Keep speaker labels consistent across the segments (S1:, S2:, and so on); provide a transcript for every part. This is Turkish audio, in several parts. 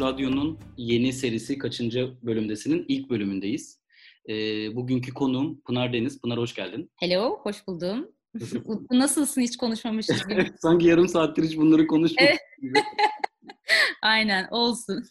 S1: Radyo'nun yeni serisi kaçıncı bölümdesinin ilk bölümündeyiz. E, bugünkü konuğum Pınar Deniz. Pınar hoş geldin.
S2: Hello, hoş buldum. Nasılsın hiç konuşmamışız gibi.
S1: Sanki yarım saattir hiç bunları konuşmadık
S2: evet. gibi. Aynen olsun.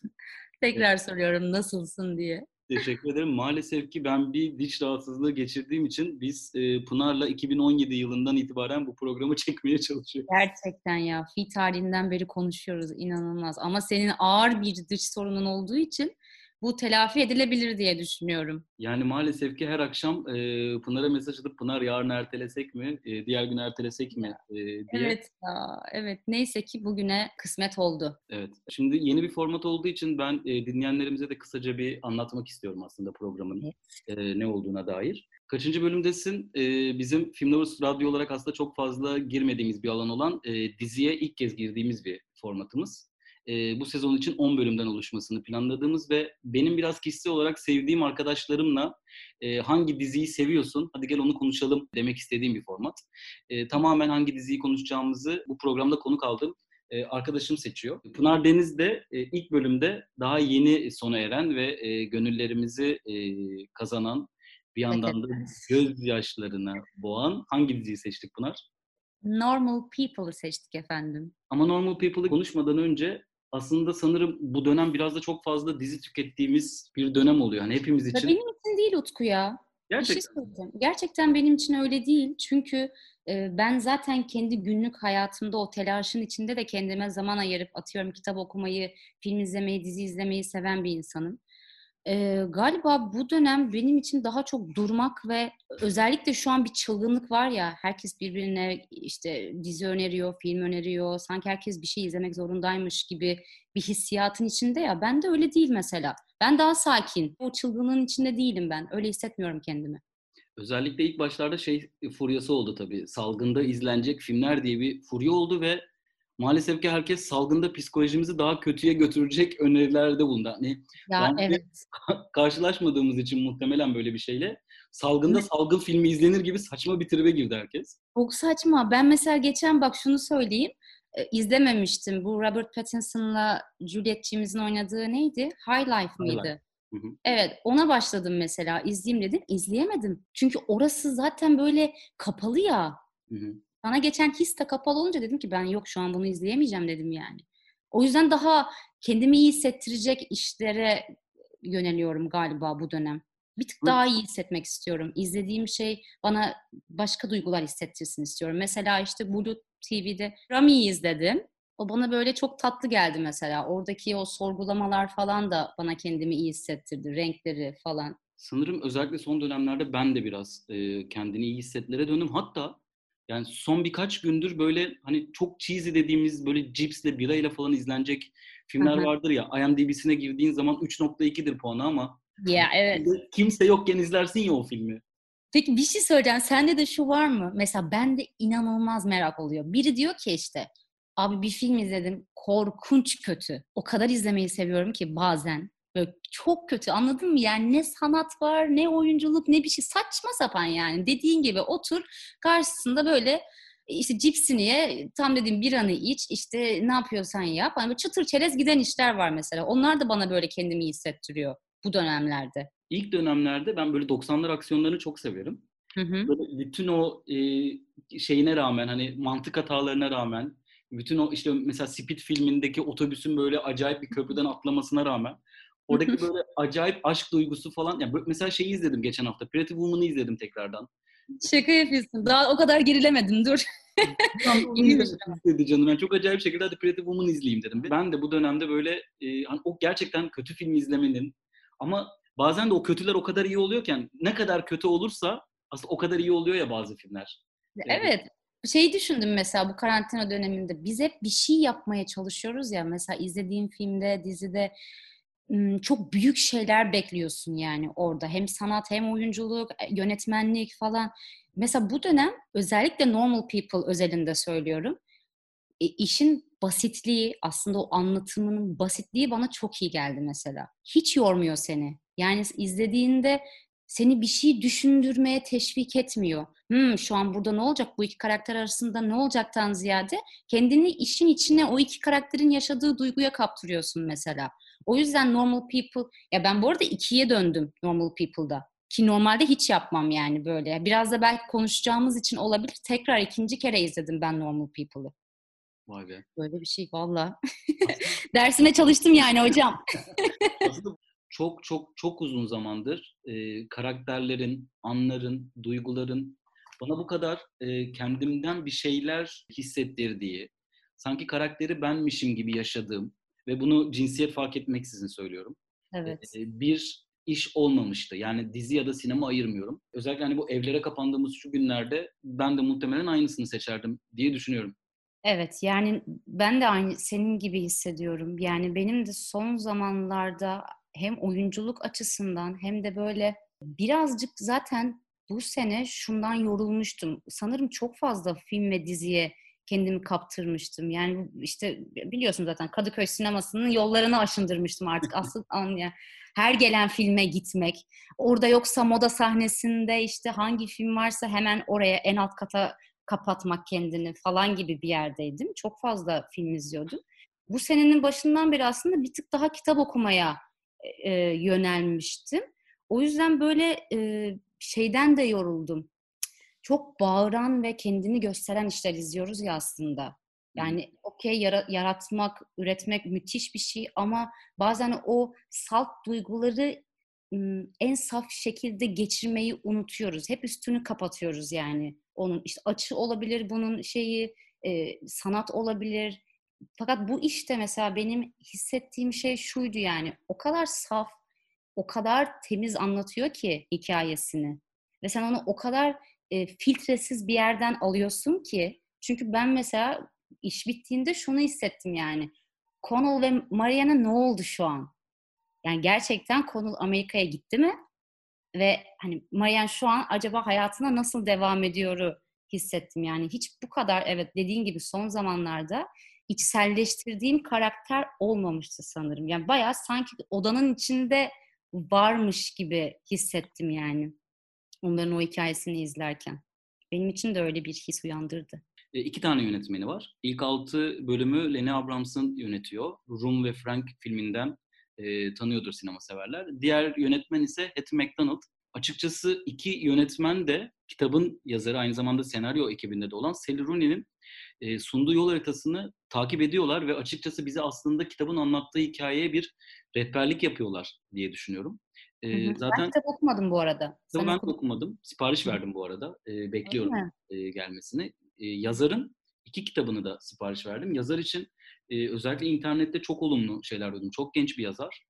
S2: Tekrar soruyorum nasılsın diye.
S1: Teşekkür ederim. Maalesef ki ben bir diş rahatsızlığı geçirdiğim için biz e, Pınar'la 2017 yılından itibaren bu programı çekmeye çalışıyoruz.
S2: Gerçekten ya. Fi tarihinden beri konuşuyoruz. inanılmaz. Ama senin ağır bir dış sorunun olduğu için bu telafi edilebilir diye düşünüyorum.
S1: Yani maalesef ki her akşam e, Pınar'a mesaj atıp Pınar yarın ertelesek mi, e, diğer gün ertelesek mi e, diye.
S2: Evet ya, evet. Neyse ki bugüne kısmet oldu.
S1: Evet. Şimdi yeni bir format olduğu için ben e, dinleyenlerimize de kısaca bir anlatmak istiyorum aslında programın evet. e, ne olduğuna dair. Kaçıncı bölümdesin? Ee, bizim Film Lovers Radyo olarak aslında çok fazla girmediğimiz bir alan olan e, diziye ilk kez girdiğimiz bir formatımız e, bu sezon için 10 bölümden oluşmasını planladığımız ve benim biraz kişisel olarak sevdiğim arkadaşlarımla e, hangi diziyi seviyorsun, hadi gel onu konuşalım demek istediğim bir format. E, tamamen hangi diziyi konuşacağımızı bu programda konuk aldım e, arkadaşım seçiyor. Pınar Deniz de e, ilk bölümde daha yeni sona eren ve e, gönüllerimizi e, kazanan bir yandan da gözyaşlarına boğan hangi diziyi seçtik Pınar?
S2: Normal People'ı seçtik efendim.
S1: Ama Normal People'ı konuşmadan önce aslında sanırım bu dönem biraz da çok fazla dizi tükettiğimiz bir dönem oluyor. Hani hepimiz için.
S2: benim için değil Utku ya.
S1: Gerçekten.
S2: Bir şey Gerçekten benim için öyle değil. Çünkü e, ben zaten kendi günlük hayatımda o telaşın içinde de kendime zaman ayırıp atıyorum kitap okumayı, film izlemeyi, dizi izlemeyi seven bir insanım. Ee, galiba bu dönem benim için daha çok durmak ve özellikle şu an bir çılgınlık var ya herkes birbirine işte dizi öneriyor, film öneriyor. Sanki herkes bir şey izlemek zorundaymış gibi bir hissiyatın içinde ya. Ben de öyle değil mesela. Ben daha sakin. O çılgınlığın içinde değilim ben. Öyle hissetmiyorum kendimi.
S1: Özellikle ilk başlarda şey furyası oldu tabii. Salgında izlenecek filmler diye bir furya oldu ve maalesef ki herkes salgında psikolojimizi daha kötüye götürecek önerilerde bulundu. Hani
S2: ya evet.
S1: karşılaşmadığımız için muhtemelen böyle bir şeyle salgında evet. salgın filmi izlenir gibi saçma bir tribe girdi herkes.
S2: Çok saçma. Ben mesela geçen bak şunu söyleyeyim. E, izlememiştim. Bu Robert Pattinson'la Juliet'ciğimizin oynadığı neydi? High Life mıydı? Hı hı. Evet ona başladım mesela izleyeyim dedim izleyemedim. Çünkü orası zaten böyle kapalı ya. Hı hı. Bana geçen his de kapalı olunca dedim ki ben yok şu an bunu izleyemeyeceğim dedim yani. O yüzden daha kendimi iyi hissettirecek işlere yöneliyorum galiba bu dönem. Bir tık daha iyi hissetmek istiyorum. İzlediğim şey bana başka duygular hissettirsin istiyorum. Mesela işte Blue TV'de Rami'yi izledim. O bana böyle çok tatlı geldi mesela. Oradaki o sorgulamalar falan da bana kendimi iyi hissettirdi. Renkleri falan.
S1: Sanırım özellikle son dönemlerde ben de biraz e, kendini iyi hissetlere döndüm. Hatta yani son birkaç gündür böyle hani çok cheesy dediğimiz böyle cipsle birayla falan izlenecek filmler vardır ya. IMDb'sine girdiğin zaman 3.2'dir puanı ama
S2: ya evet.
S1: kimse yokken izlersin ya o filmi.
S2: Peki bir şey söyleyeceğim. Sende de şu var mı? Mesela bende inanılmaz merak oluyor. Biri diyor ki işte abi bir film izledim korkunç kötü. O kadar izlemeyi seviyorum ki bazen. Böyle çok kötü anladın mı? Yani ne sanat var, ne oyunculuk, ne bir şey. Saçma sapan yani. Dediğin gibi otur karşısında böyle işte cipsini ye, tam dediğim bir anı iç, işte ne yapıyorsan yap. Hani böyle çıtır çerez giden işler var mesela. Onlar da bana böyle kendimi hissettiriyor bu dönemlerde.
S1: İlk dönemlerde ben böyle 90'lar aksiyonlarını çok severim. Hı hı. Böyle bütün o e, şeyine rağmen hani mantık hatalarına rağmen bütün o işte mesela Speed filmindeki otobüsün böyle acayip bir köprüden atlamasına rağmen Oradaki böyle acayip aşk duygusu falan. Yani mesela şeyi izledim geçen hafta. Pretty Woman'ı izledim tekrardan.
S2: Şaka yapıyorsun. Daha o kadar gerilemedim. Dur.
S1: dedi canım. Yani çok acayip şekilde hadi Pretty Woman izleyeyim dedim. Ben de bu dönemde böyle e, hani o gerçekten kötü film izlemenin ama bazen de o kötüler o kadar iyi oluyorken ne kadar kötü olursa aslında o kadar iyi oluyor ya bazı filmler.
S2: Evet. Şeyi düşündüm mesela bu karantina döneminde biz hep bir şey yapmaya çalışıyoruz ya mesela izlediğim filmde, dizide çok büyük şeyler bekliyorsun yani orada. Hem sanat hem oyunculuk, e, yönetmenlik falan. Mesela bu dönem özellikle Normal People özelinde söylüyorum. E, işin basitliği, aslında o anlatımının basitliği bana çok iyi geldi mesela. Hiç yormuyor seni. Yani izlediğinde seni bir şey düşündürmeye teşvik etmiyor. Hmm, şu an burada ne olacak? Bu iki karakter arasında ne olacaktan ziyade kendini işin içine o iki karakterin yaşadığı duyguya kaptırıyorsun mesela. O yüzden Normal People, ya ben bu arada ikiye döndüm Normal People'da. Ki normalde hiç yapmam yani böyle. Biraz da belki konuşacağımız için olabilir. Tekrar ikinci kere izledim ben Normal People'ı.
S1: Vay be.
S2: Böyle bir şey valla. Dersine çalıştım yani hocam.
S1: Aslında çok çok çok uzun zamandır e, karakterlerin, anların, duyguların bana bu kadar e, kendimden bir şeyler hissettirdiği, sanki karakteri benmişim gibi yaşadığım ve bunu cinsiyet fark etmeksizin söylüyorum.
S2: Evet.
S1: E, bir iş olmamıştı. Yani dizi ya da sinema ayırmıyorum. Özellikle hani bu evlere kapandığımız şu günlerde ben de muhtemelen aynısını seçerdim diye düşünüyorum.
S2: Evet yani ben de aynı senin gibi hissediyorum. Yani benim de son zamanlarda hem oyunculuk açısından hem de böyle birazcık zaten bu sene şundan yorulmuştum. Sanırım çok fazla film ve diziye kendimi kaptırmıştım. Yani işte biliyorsun zaten Kadıköy sinemasının yollarını aşındırmıştım artık. Asıl yani her gelen filme gitmek. Orada yoksa moda sahnesinde işte hangi film varsa hemen oraya en alt kata kapatmak kendini falan gibi bir yerdeydim. Çok fazla film izliyordum. Bu senenin başından beri aslında bir tık daha kitap okumaya e, yönelmiştim. O yüzden böyle e, şeyden de yoruldum. Çok bağıran ve kendini gösteren işler izliyoruz ya aslında. Yani okey yara, yaratmak, üretmek müthiş bir şey ama bazen o salt duyguları en saf şekilde geçirmeyi unutuyoruz. Hep üstünü kapatıyoruz yani. Onun işte açı olabilir, bunun şeyi e, sanat olabilir. Fakat bu işte mesela benim hissettiğim şey şuydu yani. O kadar saf, o kadar temiz anlatıyor ki hikayesini. Ve sen onu o kadar e, filtresiz bir yerden alıyorsun ki. Çünkü ben mesela iş bittiğinde şunu hissettim yani. Connell ve Marian'a ne oldu şu an? Yani gerçekten Connell Amerika'ya gitti mi? Ve hani Marian şu an acaba hayatına nasıl devam ediyoru hissettim. Yani hiç bu kadar evet dediğin gibi son zamanlarda içselleştirdiğim karakter olmamıştı sanırım. Yani bayağı sanki odanın içinde varmış gibi hissettim yani. Onların o hikayesini izlerken. Benim için de öyle bir his uyandırdı.
S1: E, iki tane yönetmeni var. İlk altı bölümü Lenny Abrams'ın yönetiyor. Room ve Frank filminden e, tanıyordur sinema severler. Diğer yönetmen ise Hattie McDonald. Açıkçası iki yönetmen de kitabın yazarı aynı zamanda senaryo ekibinde de olan Sally Rooney'nin e, sunduğu yol haritasını takip ediyorlar ve açıkçası bize aslında kitabın anlattığı hikayeye bir rehberlik yapıyorlar diye düşünüyorum.
S2: E, zaten ben kitap okumadım bu arada.
S1: Kitabı ben okudum. okumadım. Sipariş verdim bu arada. E, bekliyorum e, gelmesini. E, yazarın iki kitabını da sipariş verdim. Yazar için e, özellikle internette çok olumlu şeyler duydum. Çok genç bir yazar.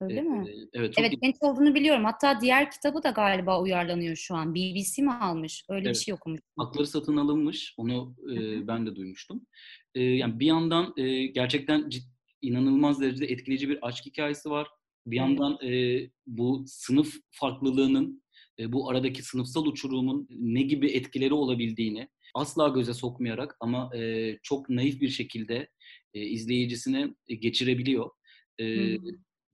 S2: Öyle ee, mi? Evet, çok evet genç olduğunu biliyorum. Hatta diğer kitabı da galiba uyarlanıyor şu an. BBC mi almış? Öyle evet. bir şey okumuş.
S1: Hakları satın alınmış. Onu e, ben de duymuştum. E, yani bir yandan e, gerçekten cid, inanılmaz derecede etkileyici bir aşk hikayesi var. Bir yandan e, bu sınıf farklılığının, e, bu aradaki sınıfsal uçurumun ne gibi etkileri olabildiğini asla göze sokmayarak ama e, çok naif bir şekilde e, izleyicisine geçirebiliyor. E,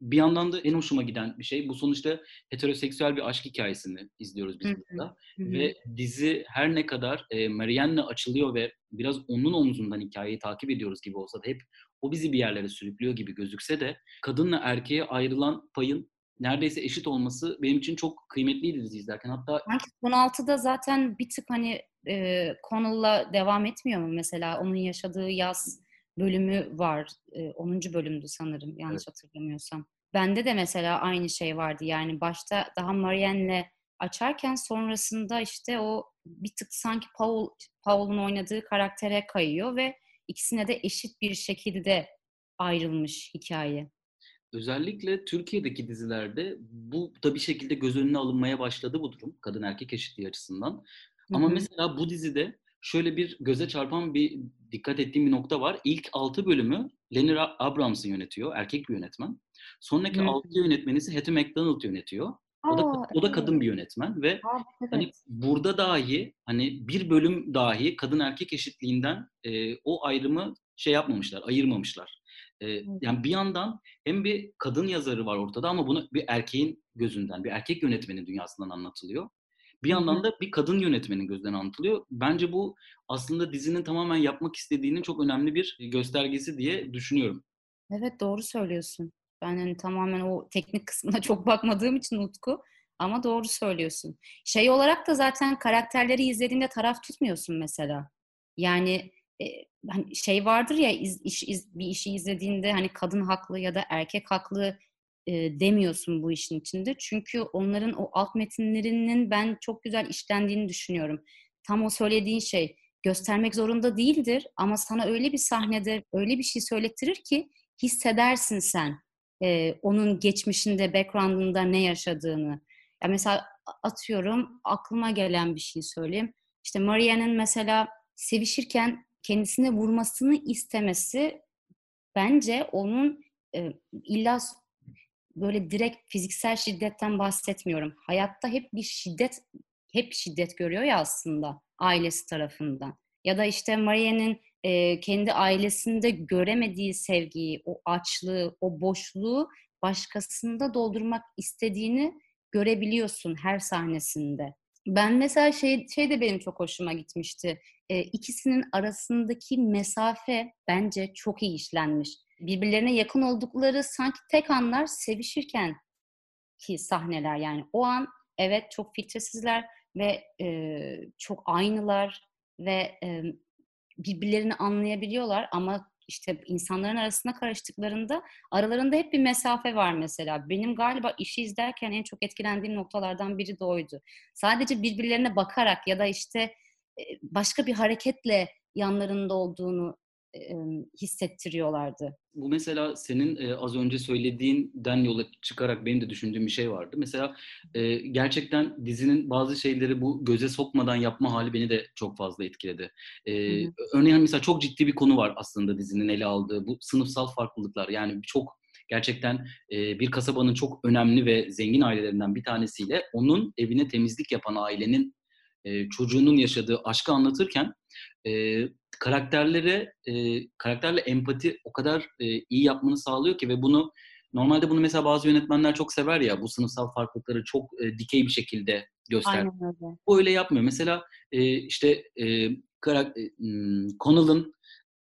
S1: bir yandan da en hoşuma giden bir şey bu sonuçta heteroseksüel bir aşk hikayesini izliyoruz biz burada. Ve dizi her ne kadar e, Marianne'le açılıyor ve biraz onun omzundan hikayeyi takip ediyoruz gibi olsa da hep o bizi bir yerlere sürüklüyor gibi gözükse de kadınla erkeğe ayrılan payın neredeyse eşit olması benim için çok kıymetliydi dizi izlerken. Hatta
S2: Sanki son 6'da zaten bir tık hani e, Connell'la devam etmiyor mu mesela? Onun yaşadığı yaz bölümü var. E, 10. bölümdü sanırım yanlış evet. hatırlamıyorsam. Bende de mesela aynı şey vardı. Yani başta daha Marianne'le açarken sonrasında işte o bir tık sanki Paul Paul'un oynadığı karaktere kayıyor ve ikisine de eşit bir şekilde ayrılmış hikaye.
S1: Özellikle Türkiye'deki dizilerde bu da bir şekilde göz önüne alınmaya başladı bu durum kadın erkek eşitliği açısından. Ama Hı-hı. mesela bu dizide şöyle bir göze çarpan bir dikkat ettiğim bir nokta var. İlk altı bölümü Lenny Abrams'ın yönetiyor. Erkek bir yönetmen. Sonraki hmm. altı yönetmeni ise Hattie McDonald yönetiyor. O da, Aa, o da kadın bir yönetmen ve Aa, evet. hani burada dahi hani bir bölüm dahi kadın erkek eşitliğinden e, o ayrımı şey yapmamışlar, ayırmamışlar. E, yani bir yandan hem bir kadın yazarı var ortada ama bunu bir erkeğin gözünden, bir erkek yönetmenin dünyasından anlatılıyor. Bir yandan da bir kadın yönetmenin gözünden anlatılıyor. Bence bu aslında dizinin tamamen yapmak istediğinin çok önemli bir göstergesi diye düşünüyorum.
S2: Evet doğru söylüyorsun. Ben hani tamamen o teknik kısmına çok bakmadığım için Utku ama doğru söylüyorsun. Şey olarak da zaten karakterleri izlediğinde taraf tutmuyorsun mesela. Yani e, hani şey vardır ya iz, iş, iz, bir işi izlediğinde hani kadın haklı ya da erkek haklı e, demiyorsun bu işin içinde. Çünkü onların o alt metinlerinin ben çok güzel işlendiğini düşünüyorum. Tam o söylediğin şey göstermek zorunda değildir ama sana öyle bir sahnede öyle bir şey söylettirir ki hissedersin sen e, onun geçmişinde, background'ında ne yaşadığını. Ya mesela atıyorum aklıma gelen bir şey söyleyeyim. İşte Maria'nın mesela sevişirken kendisine vurmasını istemesi bence onun e, illa böyle direkt fiziksel şiddetten bahsetmiyorum. Hayatta hep bir şiddet hep şiddet görüyor ya aslında ailesi tarafından. Ya da işte Maria'nın e, kendi ailesinde göremediği sevgiyi, o açlığı, o boşluğu başkasında doldurmak istediğini görebiliyorsun her sahnesinde. Ben mesela şey, şey de benim çok hoşuma gitmişti. E, ikisinin arasındaki mesafe bence çok iyi işlenmiş. Birbirlerine yakın oldukları sanki tek anlar sevişirken ki sahneler yani. O an evet çok filtresizler ve e, çok aynılar ve e, birbirlerini anlayabiliyorlar ama işte insanların arasına karıştıklarında aralarında hep bir mesafe var mesela. Benim galiba işi izlerken en çok etkilendiğim noktalardan biri de oydu. Sadece birbirlerine bakarak ya da işte başka bir hareketle yanlarında olduğunu hissettiriyorlardı.
S1: Bu mesela senin e, az önce söylediğinden yola çıkarak benim de düşündüğüm bir şey vardı. Mesela e, gerçekten dizinin bazı şeyleri bu göze sokmadan yapma hali beni de çok fazla etkiledi. E, örneğin mesela çok ciddi bir konu var aslında dizinin ele aldığı bu sınıfsal farklılıklar. Yani çok gerçekten e, bir kasabanın çok önemli ve zengin ailelerinden bir tanesiyle onun evine temizlik yapan ailenin e, çocuğunun yaşadığı aşkı anlatırken e, karakterlere e, karakterle empati o kadar e, iyi yapmanı sağlıyor ki ve bunu normalde bunu mesela bazı yönetmenler çok sever ya bu sınıfsal farklılıkları çok e, dikey bir şekilde göster. Aynen öyle. Bu öyle yapmıyor. Mesela e, işte e, karak, e, Connell'ın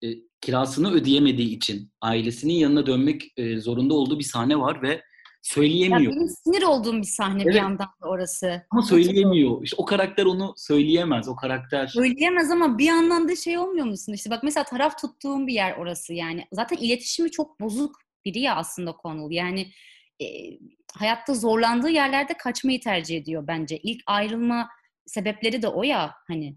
S1: e, kirasını ödeyemediği için ailesinin yanına dönmek e, zorunda olduğu bir sahne var ve söyleyemiyor.
S2: Ya benim sinir olduğum bir sahne evet. bir yandan da orası.
S1: Ama söyleyemiyor. İşte o karakter onu söyleyemez. O karakter.
S2: Söyleyemez ama bir yandan da şey olmuyor musun? İşte bak mesela taraf tuttuğum bir yer orası yani. Zaten iletişimi çok bozuk biri ya aslında Connell. Yani e, hayatta zorlandığı yerlerde kaçmayı tercih ediyor bence. İlk ayrılma sebepleri de o ya hani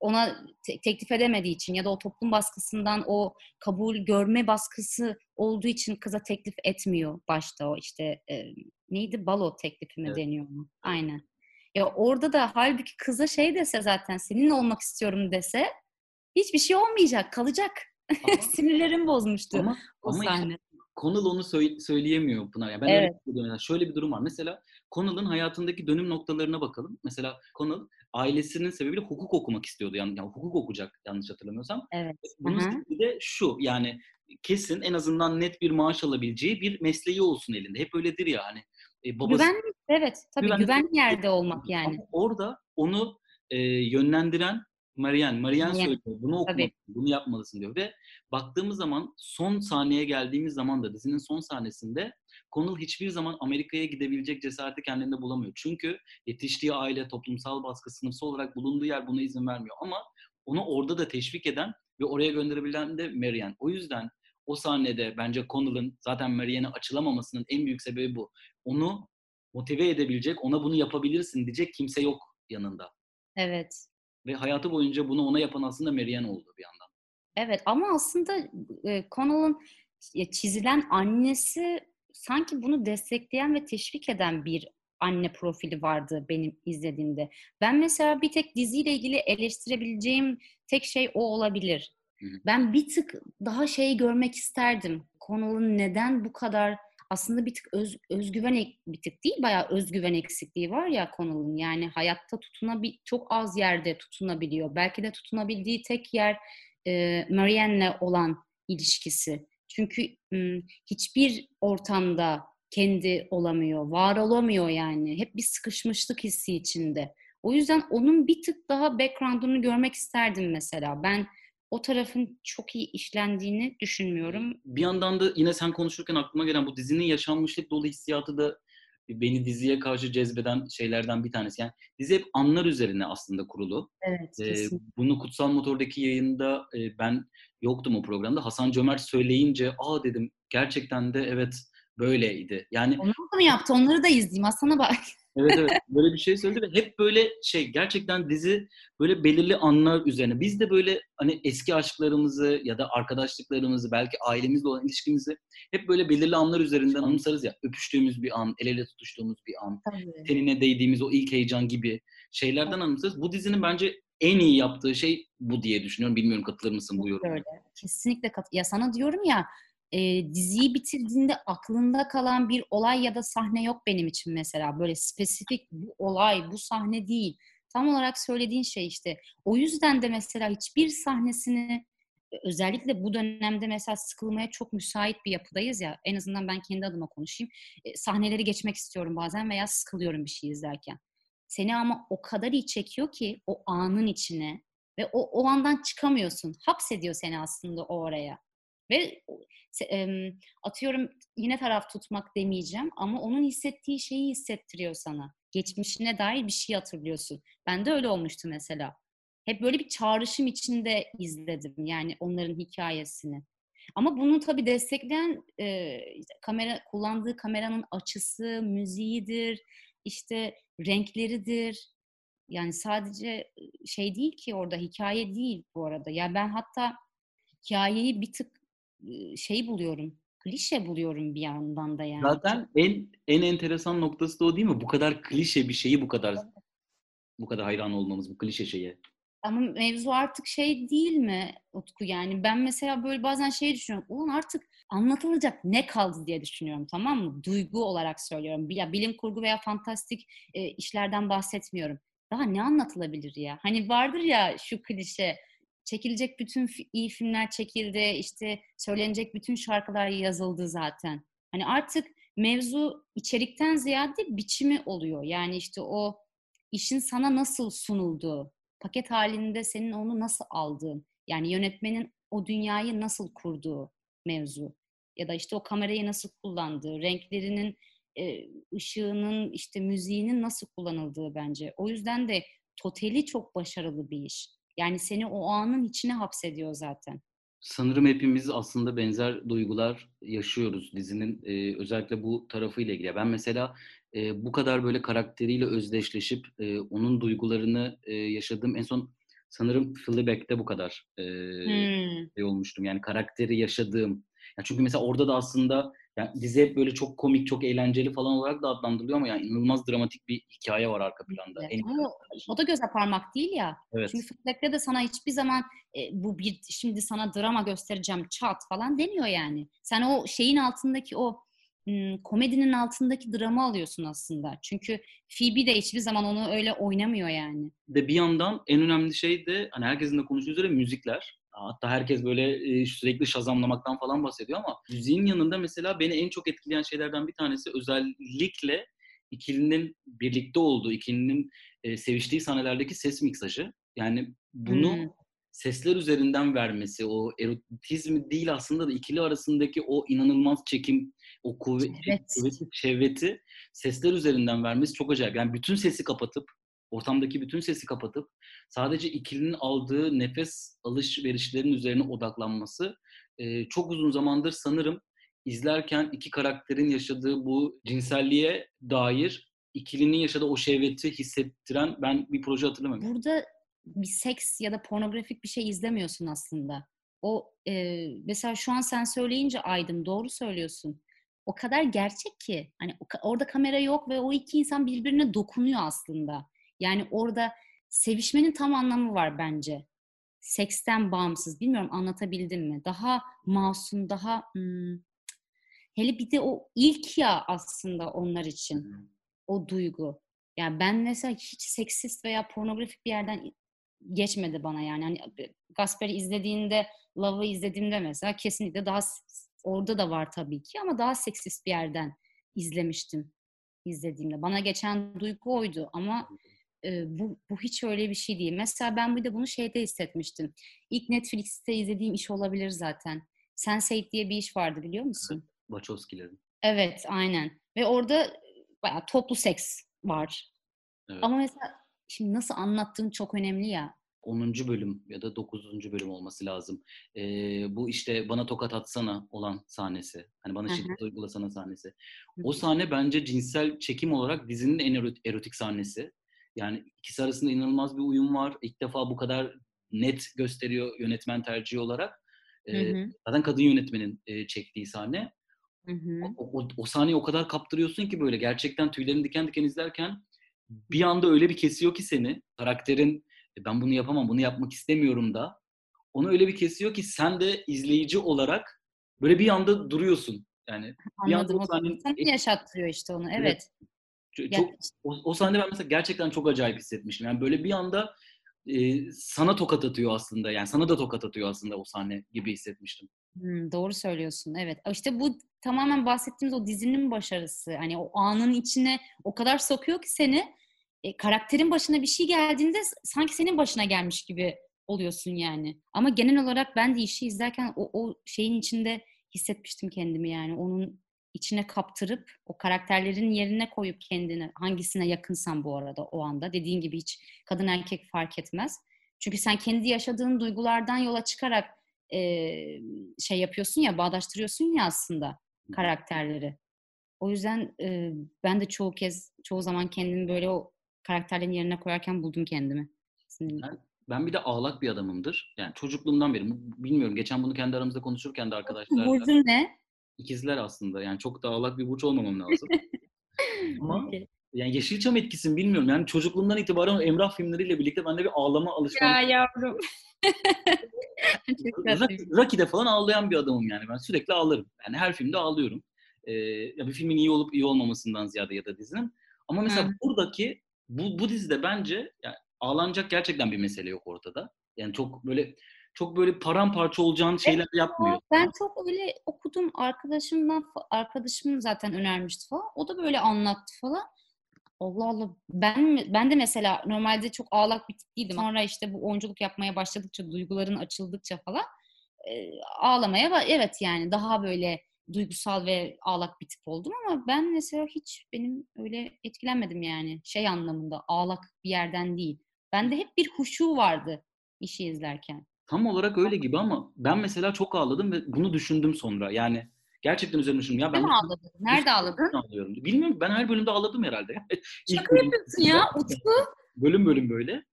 S2: ona te- teklif edemediği için ya da o toplum baskısından o kabul görme baskısı olduğu için kıza teklif etmiyor başta o işte e, neydi balo teklifi mi evet. deniyor mu? Aynen. Ya orada da halbuki kıza şey dese zaten seninle olmak istiyorum dese hiçbir şey olmayacak, kalacak. Sinirlerim bozmuştu ama, o ama sahne. Işte,
S1: Connell onu söyle, söyleyemiyor Pınar. Yani ben evet. öyle Şöyle bir durum var. Mesela Connell'ın hayatındaki dönüm noktalarına bakalım. Mesela Connell ailesinin sebebiyle hukuk okumak istiyordu. Yani, yani hukuk okuyacak yanlış hatırlamıyorsam.
S2: Evet.
S1: Bunun sebebi de şu yani kesin en azından net bir maaş alabileceği bir mesleği olsun elinde. Hep öyledir ya hani.
S2: E, babası, güvenli, evet tabii güvenli, güvenli yerde olmak yani. Ama
S1: orada onu e, yönlendiren Marianne. Marianne söylüyor. Bunu okumalısın, bunu yapmalısın diyor. Ve baktığımız zaman son sahneye geldiğimiz zaman da dizinin son sahnesinde Connell hiçbir zaman Amerika'ya gidebilecek cesareti kendinde bulamıyor. Çünkü yetiştiği aile, toplumsal baskı, sınıfsal olarak bulunduğu yer buna izin vermiyor. Ama onu orada da teşvik eden ve oraya gönderebilen de Marianne. O yüzden o sahnede bence Connell'ın zaten Marianne'e açılamamasının en büyük sebebi bu. Onu motive edebilecek, ona bunu yapabilirsin diyecek kimse yok yanında.
S2: Evet.
S1: Ve hayatı boyunca bunu ona yapan aslında Marianne oldu bir yandan.
S2: Evet ama aslında e, Connell'ın çizilen annesi sanki bunu destekleyen ve teşvik eden bir anne profili vardı benim izlediğimde. Ben mesela bir tek diziyle ilgili eleştirebileceğim tek şey o olabilir. Ben bir tık daha şey görmek isterdim. Connell'ın neden bu kadar aslında bir tık öz, özgüven bir tık değil bayağı özgüven eksikliği var ya Connell'ın. Yani hayatta tutunabil çok az yerde tutunabiliyor. Belki de tutunabildiği tek yer e, Marianne'le olan ilişkisi. Çünkü hiçbir ortamda kendi olamıyor, var olamıyor yani. Hep bir sıkışmışlık hissi içinde. O yüzden onun bir tık daha background'unu görmek isterdim mesela. Ben o tarafın çok iyi işlendiğini düşünmüyorum.
S1: Bir yandan da yine sen konuşurken aklıma gelen bu dizinin yaşanmışlık dolu hissiyatı da beni diziye karşı cezbeden şeylerden bir tanesi. Yani dizi hep anlar üzerine aslında kurulu.
S2: Evet,
S1: ee, bunu Kutsal Motor'daki yayında e, ben yoktum o programda. Hasan Cömert söyleyince aa dedim gerçekten de evet böyleydi. Yani
S2: Onlar da mı yaptı? Onları da izleyeyim. Aslına bak.
S1: Evet evet böyle bir şey söyledi ve hep böyle şey gerçekten dizi böyle belirli anlar üzerine. Biz de böyle hani eski aşklarımızı ya da arkadaşlıklarımızı belki ailemizle olan ilişkimizi hep böyle belirli anlar üzerinden anımsarız ya. Öpüştüğümüz bir an, el ele tutuştuğumuz bir an, Tabii. tenine değdiğimiz o ilk heyecan gibi şeylerden anımsarız. Bu dizinin bence en iyi yaptığı şey bu diye düşünüyorum. Bilmiyorum katılır mısın bu yoruma?
S2: Öyle. Kesinlikle kat. Ya sana diyorum ya e, diziyi bitirdiğinde aklında kalan bir olay ya da sahne yok benim için mesela. Böyle spesifik bu olay, bu sahne değil. Tam olarak söylediğin şey işte. O yüzden de mesela hiçbir sahnesini özellikle bu dönemde mesela sıkılmaya çok müsait bir yapıdayız ya. En azından ben kendi adıma konuşayım. E, sahneleri geçmek istiyorum bazen veya sıkılıyorum bir şey izlerken. Seni ama o kadar iyi çekiyor ki o anın içine ve o, o andan çıkamıyorsun. Hapsediyor seni aslında o oraya. Ve atıyorum yine taraf tutmak demeyeceğim ama onun hissettiği şeyi hissettiriyor sana. Geçmişine dair bir şey hatırlıyorsun. Ben de öyle olmuştu mesela. Hep böyle bir çağrışım içinde izledim yani onların hikayesini. Ama bunu tabii destekleyen e, kamera kullandığı kameranın açısı, müziğidir, işte renkleridir. Yani sadece şey değil ki orada hikaye değil bu arada. Ya yani ben hatta hikayeyi bir tık şey buluyorum. Klişe buluyorum bir yandan da yani.
S1: Zaten en en enteresan noktası da o değil mi? Bu kadar klişe bir şeyi bu kadar bu kadar hayran olmamız bu klişe şeye.
S2: Ama mevzu artık şey değil mi Utku yani ben mesela böyle bazen şey düşünüyorum. Ulan artık anlatılacak ne kaldı diye düşünüyorum tamam mı? Duygu olarak söylüyorum. Ya bilim kurgu veya fantastik e, işlerden bahsetmiyorum. Daha ne anlatılabilir ya? Hani vardır ya şu klişe çekilecek bütün iyi filmler çekildi, işte söylenecek bütün şarkılar yazıldı zaten. Hani artık mevzu içerikten ziyade biçimi oluyor. Yani işte o işin sana nasıl sunulduğu, paket halinde senin onu nasıl aldığın, yani yönetmenin o dünyayı nasıl kurduğu mevzu ya da işte o kamerayı nasıl kullandığı, renklerinin, ışığının, işte müziğinin nasıl kullanıldığı bence. O yüzden de totali çok başarılı bir iş. Yani seni o anın içine hapsediyor zaten.
S1: Sanırım hepimiz aslında benzer duygular yaşıyoruz dizinin e, özellikle bu tarafıyla ilgili. Ben mesela e, bu kadar böyle karakteriyle özdeşleşip e, onun duygularını e, yaşadığım en son sanırım Fleabag'de bu kadar e, hmm. şey olmuştum. Yani karakteri yaşadığım. Yani çünkü mesela orada da aslında yani dizi hep böyle çok komik, çok eğlenceli falan olarak da adlandırılıyor ama yani inanılmaz dramatik bir hikaye var arka planda.
S2: Evet. Ama o da göze parmak değil ya. Evet. Çünkü Fleabag'de de sana hiçbir zaman e, bu bir şimdi sana drama göstereceğim çat falan demiyor yani. Sen o şeyin altındaki o komedinin altındaki drama alıyorsun aslında. Çünkü Phoebe de hiçbir zaman onu öyle oynamıyor yani.
S1: De bir yandan en önemli şey de hani herkesin de konuştuğu üzere müzikler. Hatta herkes böyle sürekli şazamlamaktan falan bahsediyor ama müziğin yanında mesela beni en çok etkileyen şeylerden bir tanesi özellikle ikilinin birlikte olduğu, ikilinin seviştiği sahnelerdeki ses miksajı. Yani bunu hmm. sesler üzerinden vermesi, o erotizmi değil aslında da ikili arasındaki o inanılmaz çekim, o kuvvet, evet. kuvvetli şevveti sesler üzerinden vermesi çok acayip. Yani bütün sesi kapatıp ortamdaki bütün sesi kapatıp sadece ikilinin aldığı nefes alışverişlerin üzerine odaklanması e, çok uzun zamandır sanırım izlerken iki karakterin yaşadığı bu cinselliğe dair ikilinin yaşadığı o şehveti hissettiren ben bir proje hatırlamıyorum.
S2: Burada bir seks ya da pornografik bir şey izlemiyorsun aslında. O e, mesela şu an sen söyleyince Aydın doğru söylüyorsun. O kadar gerçek ki hani orada kamera yok ve o iki insan birbirine dokunuyor aslında. Yani orada sevişmenin tam anlamı var bence. Seksten bağımsız. Bilmiyorum anlatabildim mi? Daha masum, daha hmm, hele bir de o ilk ya aslında onlar için. O duygu. Yani ben mesela hiç seksist veya pornografik bir yerden geçmedi bana yani. Hani Gasper'i izlediğinde, Love'ı izlediğimde mesela kesinlikle daha orada da var tabii ki ama daha seksist bir yerden izlemiştim izlediğimde. Bana geçen duygu oydu ama e, bu, bu hiç öyle bir şey değil. Mesela ben bir de bunu şeyde hissetmiştim. İlk Netflix'te izlediğim iş olabilir zaten. Sense8 diye bir iş vardı biliyor musun?
S1: Wachowski'lerin.
S2: Evet aynen. Ve orada bayağı toplu seks var. Evet. Ama mesela şimdi nasıl anlattığın çok önemli ya.
S1: 10. bölüm ya da 9. bölüm olması lazım. Ee, bu işte bana tokat atsana olan sahnesi. Hani bana şiddet uygulasana sahnesi. O sahne bence cinsel çekim olarak dizinin en erotik sahnesi. Yani ikisi arasında inanılmaz bir uyum var. İlk defa bu kadar net gösteriyor yönetmen tercihi olarak. Ee, zaten kadın yönetmenin e, çektiği sahne. Hı hı. O, o, o sahneyi o kadar kaptırıyorsun ki böyle gerçekten tüylerini diken diken izlerken bir anda öyle bir kesiyor ki seni karakterin e, ben bunu yapamam, bunu yapmak istemiyorum da onu öyle bir kesiyor ki sen de izleyici olarak böyle bir anda duruyorsun. Yani
S2: Anladım. Bir anda o sahnenin... Yaşattırıyor işte onu. Evet. evet.
S1: Çok, çok, o, o sahnede ben mesela gerçekten çok acayip hissetmiştim. Yani böyle bir anda e, sana tokat atıyor aslında. Yani sana da tokat atıyor aslında o sahne gibi hissetmiştim.
S2: Hmm, doğru söylüyorsun. Evet. İşte bu tamamen bahsettiğimiz o dizinin başarısı. Hani o anın içine o kadar sokuyor ki seni e, karakterin başına bir şey geldiğinde sanki senin başına gelmiş gibi oluyorsun yani. Ama genel olarak ben de işi izlerken o, o şeyin içinde hissetmiştim kendimi yani. Onun içine kaptırıp o karakterlerin yerine koyup kendini hangisine yakınsan bu arada o anda dediğin gibi hiç kadın erkek fark etmez. Çünkü sen kendi yaşadığın duygulardan yola çıkarak e, şey yapıyorsun ya bağdaştırıyorsun ya aslında karakterleri. O yüzden e, ben de çoğu kez çoğu zaman kendimi böyle o karakterlerin yerine koyarken buldum kendimi.
S1: Ben, ben bir de ağlak bir adamımdır. Yani çocukluğumdan beri bilmiyorum geçen bunu kendi aramızda konuşurken de arkadaşlarla.
S2: Burcun ne?
S1: İkizler aslında. Yani çok da ağlak bir burç olmamam lazım. Ama yani Yeşilçam etkisini bilmiyorum. Yani çocukluğumdan itibaren Emrah filmleriyle birlikte bende bir ağlama alışkanlığı.
S2: Ya yavrum.
S1: Rocky'de falan ağlayan bir adamım yani. Ben sürekli ağlarım. Yani her filmde ağlıyorum. Ee, ya bir filmin iyi olup iyi olmamasından ziyade ya da dizinin. Ama mesela Hı. buradaki bu, bu dizide bence yani ağlanacak gerçekten bir mesele yok ortada. Yani çok böyle çok böyle paramparça olacağın şeyler evet, yapmıyor.
S2: Ben çok öyle okudum arkadaşımdan arkadaşım zaten önermişti falan. O da böyle anlattı falan. Allah Allah. Ben ben de mesela normalde çok ağlak bir tip değildim. Sonra işte bu oyunculuk yapmaya başladıkça, duyguların açıldıkça falan e, ağlamaya evet yani daha böyle duygusal ve ağlak bir tip oldum ama ben mesela hiç benim öyle etkilenmedim yani şey anlamında ağlak bir yerden değil. Bende hep bir huşu vardı işi izlerken.
S1: Tam olarak öyle gibi ama ben mesela çok ağladım ve bunu düşündüm sonra. Yani gerçekten üzerine düşündüm. Ya ben
S2: mi ağladın? Nerede ağladın?
S1: Ağlıyorum. Bilmiyorum. Ben her bölümde ağladım herhalde.
S2: Şaka yapıyorsun ya Utku.
S1: Bölüm bölüm böyle.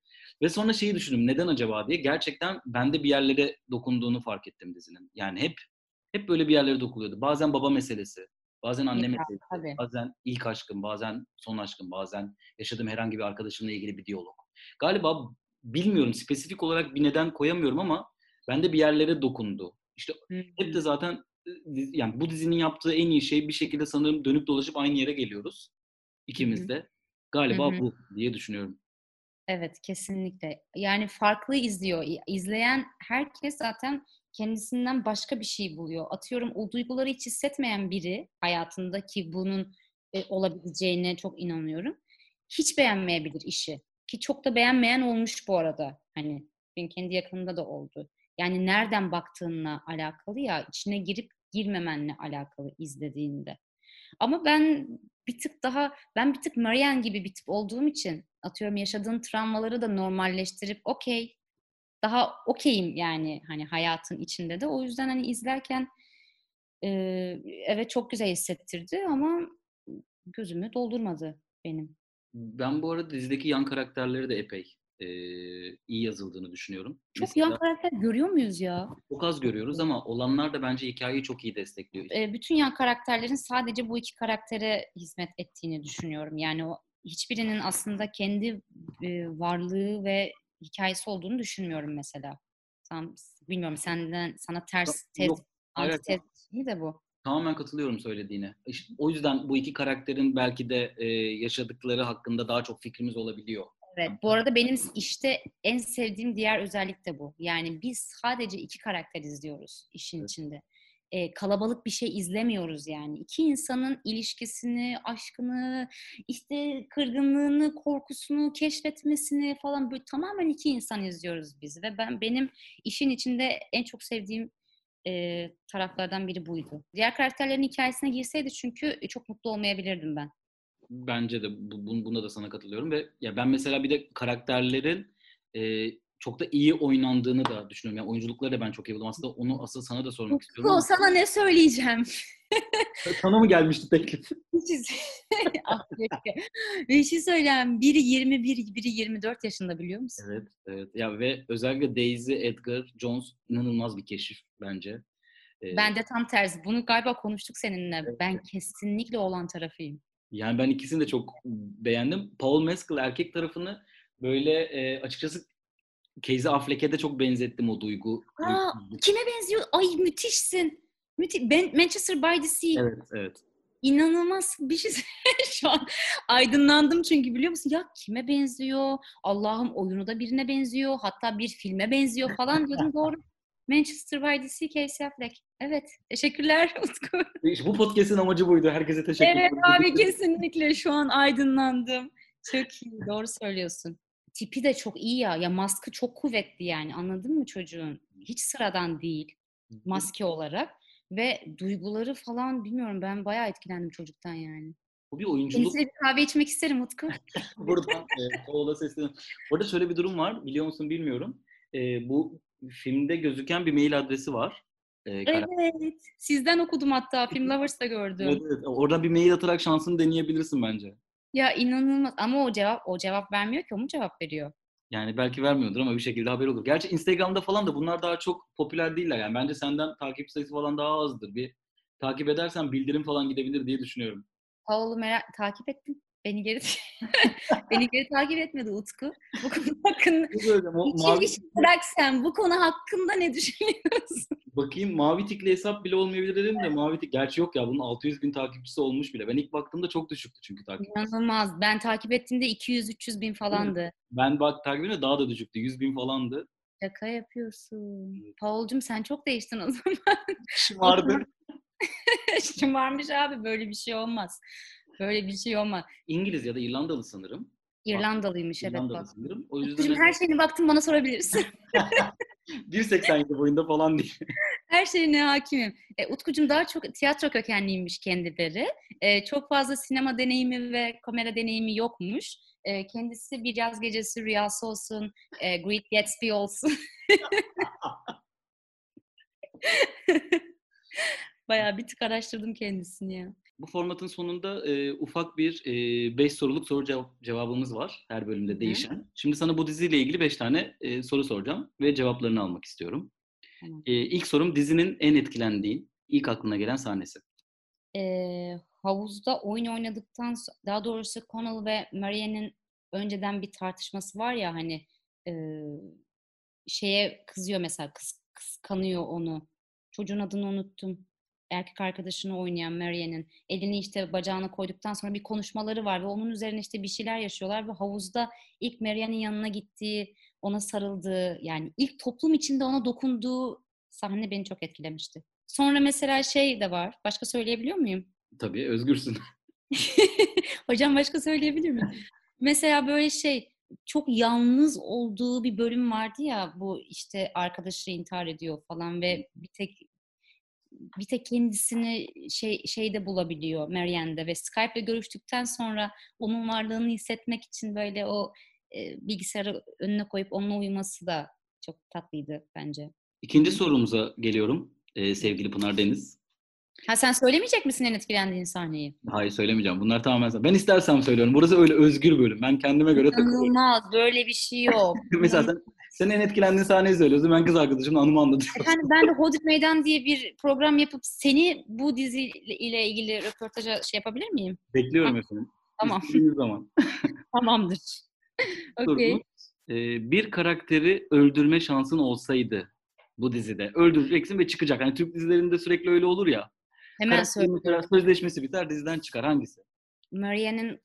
S1: Ve sonra şeyi düşündüm. Neden acaba diye. Gerçekten bende bir yerlere dokunduğunu fark ettim dizinin. Yani hep hep böyle bir yerlere dokunuyordu. Bazen baba meselesi, bazen anne meselesi, tabii. bazen ilk aşkım, bazen son aşkım, bazen yaşadığım herhangi bir arkadaşımla ilgili bir diyalog. Galiba bilmiyorum spesifik olarak bir neden koyamıyorum ama bende bir yerlere dokundu. İşte hep de zaten yani bu dizinin yaptığı en iyi şey bir şekilde sanırım dönüp dolaşıp aynı yere geliyoruz. ikimiz de. Galiba hmm. bu diye düşünüyorum.
S2: Evet kesinlikle. Yani farklı izliyor. İzleyen herkes zaten kendisinden başka bir şey buluyor. Atıyorum o duyguları hiç hissetmeyen biri hayatında ki bunun e, olabileceğine çok inanıyorum. Hiç beğenmeyebilir işi. Ki çok da beğenmeyen olmuş bu arada. Hani benim kendi yakınımda da oldu. Yani nereden baktığınla alakalı ya içine girip girmemenle alakalı izlediğinde. Ama ben bir tık daha ben bir tık Marianne gibi bir tip olduğum için atıyorum yaşadığın travmaları da normalleştirip okey daha okeyim yani hani hayatın içinde de. O yüzden hani izlerken e, evet çok güzel hissettirdi ama gözümü doldurmadı benim.
S1: Ben bu arada dizideki yan karakterleri de epey e, iyi yazıldığını düşünüyorum.
S2: Çok Mesela, yan karakter görüyor muyuz ya?
S1: Çok az görüyoruz ama olanlar da bence hikayeyi çok iyi destekliyor.
S2: E, bütün yan karakterlerin sadece bu iki karaktere hizmet ettiğini düşünüyorum. Yani o hiçbirinin aslında kendi e, varlığı ve hikayesi olduğunu düşünmüyorum mesela. Tam bilmiyorum senden sana ters tez, antitez mi de bu?
S1: Tamamen katılıyorum söylediğine. İşte o yüzden bu iki karakterin belki de e, yaşadıkları hakkında daha çok fikrimiz olabiliyor.
S2: Evet. Bu arada benim işte en sevdiğim diğer özellik de bu. Yani biz sadece iki karakter izliyoruz işin evet. içinde. e, kalabalık bir şey izlemiyoruz yani. İki insanın ilişkisini, aşkını, işte kırgınlığını, korkusunu keşfetmesini falan böyle tamamen iki insan izliyoruz biz ve ben benim işin içinde en çok sevdiğim e, taraflardan biri buydu. Diğer karakterlerin hikayesine girseydi çünkü çok mutlu olmayabilirdim ben.
S1: Bence de bu, bunda da sana katılıyorum ve ya ben mesela bir de karakterlerin e, çok da iyi oynandığını da düşünüyorum. Yani oyunculukları da ben çok iyi buldum. Aslında onu asıl sana da sormak istiyorum.
S2: Ama... Sana ne söyleyeceğim?
S1: Sana mı gelmişti teklif?
S2: ah, bir şey söyleyeyim. Biri 21, biri 24 yaşında biliyor musun?
S1: Evet, evet. Ya ve özellikle Daisy Edgar Jones inanılmaz bir keşif bence.
S2: Ee, ben de tam tersi. Bunu galiba konuştuk seninle. Evet. Ben kesinlikle olan tarafıyım.
S1: Yani ben ikisini de çok beğendim. Paul Mescal erkek tarafını böyle e, açıkçası Casey Affleck'e de çok benzettim o duygu.
S2: Aa, kime benziyor? Ay müthişsin. Müthiş. Ben, Manchester by the Sea.
S1: Evet, evet.
S2: İnanılmaz bir şey. Şu an aydınlandım çünkü biliyor musun? Ya kime benziyor? Allah'ım oyunu da birine benziyor. Hatta bir filme benziyor falan diyordum. Doğru. Manchester by the Sea, Casey Affleck. Evet. Teşekkürler Utku.
S1: Bu podcast'in amacı buydu. Herkese teşekkür
S2: ederim. Evet abi kesinlikle şu an aydınlandım. Çok iyi. Doğru söylüyorsun tipi de çok iyi ya. Ya maskı çok kuvvetli yani. Anladın mı çocuğun? Hiç sıradan değil maske olarak. Ve duyguları falan bilmiyorum ben bayağı etkilendim çocuktan yani.
S1: Bu bir oyunculuk.
S2: Kendisine bir kahve içmek isterim Utku.
S1: Buradan e, Paul'a sesleniyorum. Burada şöyle bir durum var. Biliyor musun bilmiyorum. E, bu filmde gözüken bir mail adresi var.
S2: E, evet. Sizden okudum hatta. Film Lovers'ta gördüm.
S1: Evet, evet. Oradan bir mail atarak şansını deneyebilirsin bence.
S2: Ya inanılmaz ama o cevap o cevap vermiyor ki o mu cevap veriyor?
S1: Yani belki vermiyordur ama bir şekilde haber olur. Gerçi Instagram'da falan da bunlar daha çok popüler değiller. Yani bence senden takip sayısı falan daha azdır. Bir takip edersen bildirim falan gidebilir diye düşünüyorum.
S2: Paul'u merak takip ettim. Beni geri beni geri takip etmedi Utku. Bu konu hakkında mavi... bırak sen. Bu konu hakkında ne düşünüyorsun?
S1: Bakayım mavi tikli hesap bile olmayabilir dedim de mavi tik gerçi yok ya bunun 600 bin takipçisi olmuş bile. Ben ilk baktığımda çok düşüktü çünkü takipçisi.
S2: İnanılmaz. Ben takip ettiğimde 200-300 bin falandı.
S1: Ben bak takibimde daha da düşüktü. 100 bin falandı.
S2: Şaka yapıyorsun. Paul'cum sen çok değiştin o zaman.
S1: Şımardı.
S2: Şımarmış abi böyle bir şey olmaz. Böyle bir şey olmaz.
S1: İngiliz ya da İrlandalı sanırım.
S2: İrlandalıymış evet
S1: İrlandalı
S2: bak.
S1: sanırım.
S2: O yüzden Utkucuğum her şeyini baktım bana sorabilirsin.
S1: 1.87 boyunda falan değil.
S2: Her şeyine hakimim. E, Utkucuğum daha çok tiyatro kökenliymiş kendileri. E, çok fazla sinema deneyimi ve kamera deneyimi yokmuş. E, kendisi bir yaz gecesi rüyası olsun, e, Great Gatsby olsun. Bayağı bir tık araştırdım kendisini ya.
S1: Bu formatın sonunda e, ufak bir 5 e, soruluk soru cevap, cevabımız var her bölümde değişen. Hı. Şimdi sana bu diziyle ilgili 5 tane e, soru soracağım ve cevaplarını almak istiyorum. E, ilk sorum dizinin en etkilendiğin, ilk aklına gelen sahnesi.
S2: E, havuzda oyun oynadıktan daha doğrusu Connell ve Marianne'in önceden bir tartışması var ya hani e, şeye kızıyor mesela kıs, kıskanıyor onu. Çocuğun adını unuttum erkek arkadaşını oynayan Marianne'in elini işte bacağına koyduktan sonra bir konuşmaları var ve onun üzerine işte bir şeyler yaşıyorlar ve havuzda ilk Marianne'in yanına gittiği, ona sarıldığı yani ilk toplum içinde ona dokunduğu sahne beni çok etkilemişti. Sonra mesela şey de var. Başka söyleyebiliyor muyum?
S1: Tabii özgürsün.
S2: Hocam başka söyleyebilir miyim? mesela böyle şey çok yalnız olduğu bir bölüm vardı ya bu işte arkadaşı intihar ediyor falan ve bir tek bir tek kendisini şey şeyde bulabiliyor Marianne'de ve Skype'le görüştükten sonra onun varlığını hissetmek için böyle o e, bilgisayarı önüne koyup onunla uyuması da çok tatlıydı bence.
S1: İkinci sorumuza geliyorum e, sevgili Pınar Deniz.
S2: Ha sen söylemeyecek misin en etkilendiğin sahneyi?
S1: Hayır söylemeyeceğim. Bunlar tamamen ben istersem söylüyorum. Burası öyle özgür bölüm. Ben kendime göre takılıyorum.
S2: İnanılmaz. Böyle bir şey yok.
S1: Mesela sen sen en etkilendiğin sahneyi söylüyorsun. Ben kız arkadaşımla anımı anlatıyorum.
S2: Efendim ben de Hodip Meydan diye bir program yapıp seni bu dizi ile ilgili röportaja şey yapabilir miyim?
S1: Bekliyorum ha. efendim.
S2: Tamam.
S1: zaman.
S2: Tamamdır. okay.
S1: Ee, bir karakteri öldürme şansın olsaydı bu dizide öldüreceksin ve çıkacak. Hani Türk dizilerinde sürekli öyle olur ya.
S2: Hemen söyle.
S1: Sözleşmesi biter diziden çıkar. Hangisi?
S2: Marianne'in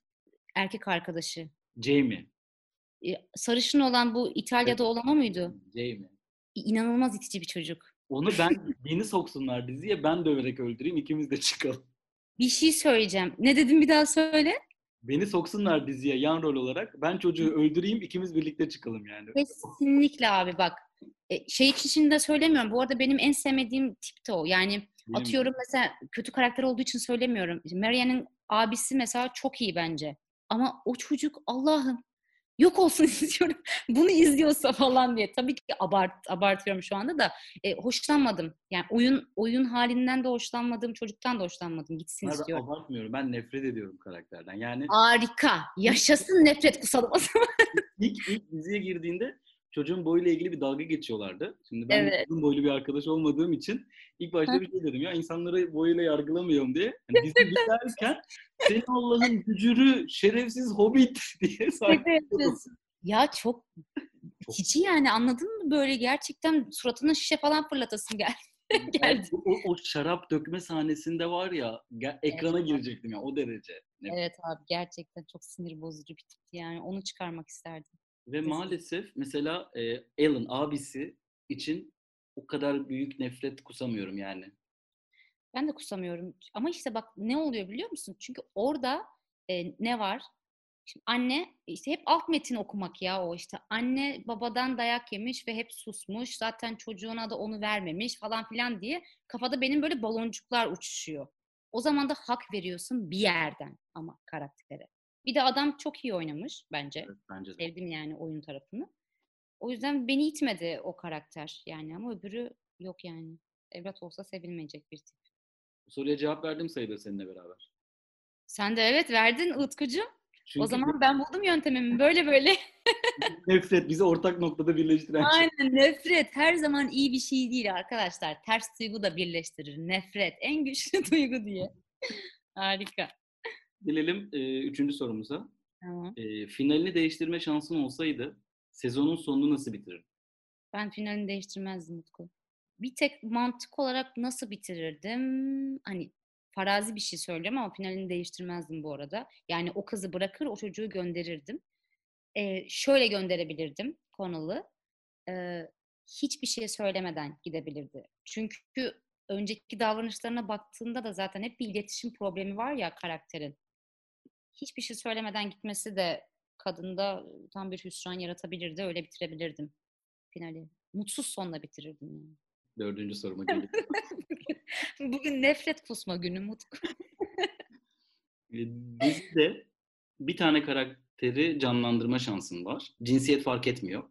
S2: erkek arkadaşı.
S1: Jamie
S2: sarışın olan bu İtalya'da olan o muydu?
S1: Jamie.
S2: İnanılmaz itici bir çocuk.
S1: Onu ben beni soksunlar diziye ben döverek öldüreyim ikimiz de çıkalım.
S2: Bir şey söyleyeceğim. Ne dedim bir daha söyle.
S1: Beni soksunlar diziye yan rol olarak. Ben çocuğu öldüreyim ikimiz birlikte çıkalım yani.
S2: Kesinlikle abi bak. E, şey için de söylemiyorum. Bu arada benim en sevmediğim tip de o. Yani Değil atıyorum mi? mesela kötü karakter olduğu için söylemiyorum. Marianne'in abisi mesela çok iyi bence. Ama o çocuk Allah'ım yok olsun istiyorum. Bunu izliyorsa falan diye. Tabii ki abart abartıyorum şu anda da e, hoşlanmadım. Yani oyun oyun halinden de hoşlanmadım, çocuktan da hoşlanmadım. Gitsin
S1: ben
S2: istiyorum.
S1: Abartmıyorum. Ben nefret ediyorum karakterden. Yani
S2: Harika. Yaşasın nefret kusalım o zaman.
S1: ilk, ilk diziye girdiğinde çocuğun boyuyla ilgili bir dalga geçiyorlardı. Şimdi ben evet. uzun boylu bir arkadaş olmadığım için ilk başta bir şey dedim ya insanları boyuyla yargılamıyorum diye. Yani dizi biterken senin Allah'ın gücürü şerefsiz hobbit diye
S2: saygılıyorsun. Ya çok hiç yani anladın mı böyle gerçekten suratına şişe falan fırlatasın geldi.
S1: geldi. O, o şarap dökme sahnesinde var ya ekrana evet. girecektim ya o derece.
S2: Evet abi gerçekten çok sinir bozucu bir tipti yani onu çıkarmak isterdim.
S1: Ve maalesef mesela e, Alan abisi için o kadar büyük nefret kusamıyorum yani.
S2: Ben de kusamıyorum. Ama işte bak ne oluyor biliyor musun? Çünkü orada e, ne var? Şimdi anne işte hep alt metin okumak ya o işte anne babadan dayak yemiş ve hep susmuş zaten çocuğuna da onu vermemiş falan filan diye kafada benim böyle baloncuklar uçuşuyor. O zaman da hak veriyorsun bir yerden ama karaktere. Bir de adam çok iyi oynamış bence. Evet, bence de. Sevdim yani oyun tarafını. O yüzden beni itmedi o karakter yani ama öbürü yok yani. Evlat olsa sevilmeyecek bir tip.
S1: Bu soruya cevap verdim sayılır seninle beraber.
S2: Sen de evet verdin Utkucuğum. Çünkü o zaman ben buldum yöntemimi böyle böyle.
S1: nefret bizi ortak noktada birleştiren
S2: şey. Aynen nefret her zaman iyi bir şey değil arkadaşlar. Ters duygu da birleştirir. Nefret en güçlü duygu diye. Harika.
S1: Gelelim e, üçüncü sorumuza. Tamam. E, finalini değiştirme şansın olsaydı sezonun sonunu nasıl bitirirdin?
S2: Ben finalini değiştirmezdim Utku. Bir tek mantık olarak nasıl bitirirdim? Hani farazi bir şey söylüyorum ama finalini değiştirmezdim bu arada. Yani o kızı bırakır o çocuğu gönderirdim. Ee, şöyle gönderebilirdim Connell'ı. Ee, hiçbir şey söylemeden gidebilirdi. Çünkü önceki davranışlarına baktığında da zaten hep bir iletişim problemi var ya karakterin hiçbir şey söylemeden gitmesi de kadında tam bir hüsran yaratabilirdi. Öyle bitirebilirdim finali. Mutsuz sonla bitirirdim yani.
S1: Dördüncü soruma geliyorum.
S2: Bugün nefret kusma günü Mutku.
S1: Dizide bir tane karakteri canlandırma şansın var. Cinsiyet fark etmiyor.